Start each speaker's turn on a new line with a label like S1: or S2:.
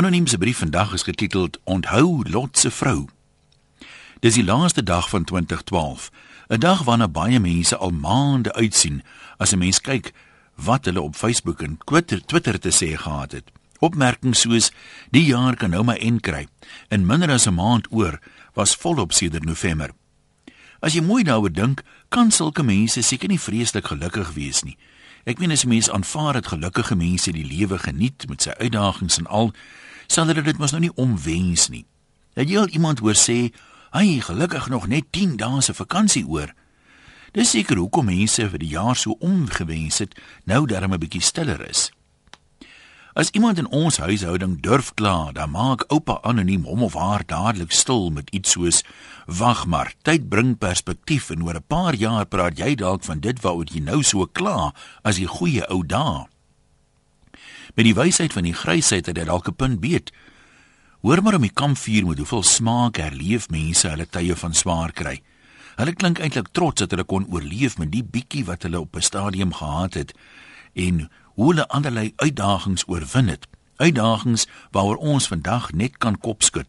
S1: Anoniem se brief vandag is getiteld Onthou Lot se vrou. Dis die laaste dag van 2012, 'n dag waarna baie mense al maande uitsien as 'n mens kyk wat hulle op Facebook en Twitter, Twitter te sê gehad het. Opmerkings soos die jaar kan nou maar en kry. In minder as 'n maand oor was volop sedert November. As jy mooi daaroor dink, kan sulke mense seker nie vreeslik gelukkig wees nie. Ek meen as 'n mens aanvaar dat gelukkige mense die lewe geniet met sy uitdagings en al, sal hulle dit mos nou nie omwens nie. Het jy al iemand hoor sê, "Hy gelukkig nog net 10 dae se vakansie oor." Dis seker hoekom mense vir die jaar so omgewens het, nou darm 'n bietjie stiller is. As iemand in ons huishouding durf kla, dan maak oupa anoniem hom of haar dadelik stil met iets soos: "Wag maar, tyd bring perspektief en oor 'n paar jaar praat jy dalk van dit waaroor jy nou so kla as die goeie ou dae." Met die wysheid van die grysheid het hy dalk 'n punt beet. Hoor maar om die kampvuur met hoeveel smaak herleef mense hulle tye van swaar kry. Hulle klink eintlik trots dat hulle kon oorleef met die bietjie wat hulle op 'n stadium gehad het en hoe hulle allerlei uitdagings oorwin het. Uitdagings waaroor ons vandag net kan kopskud.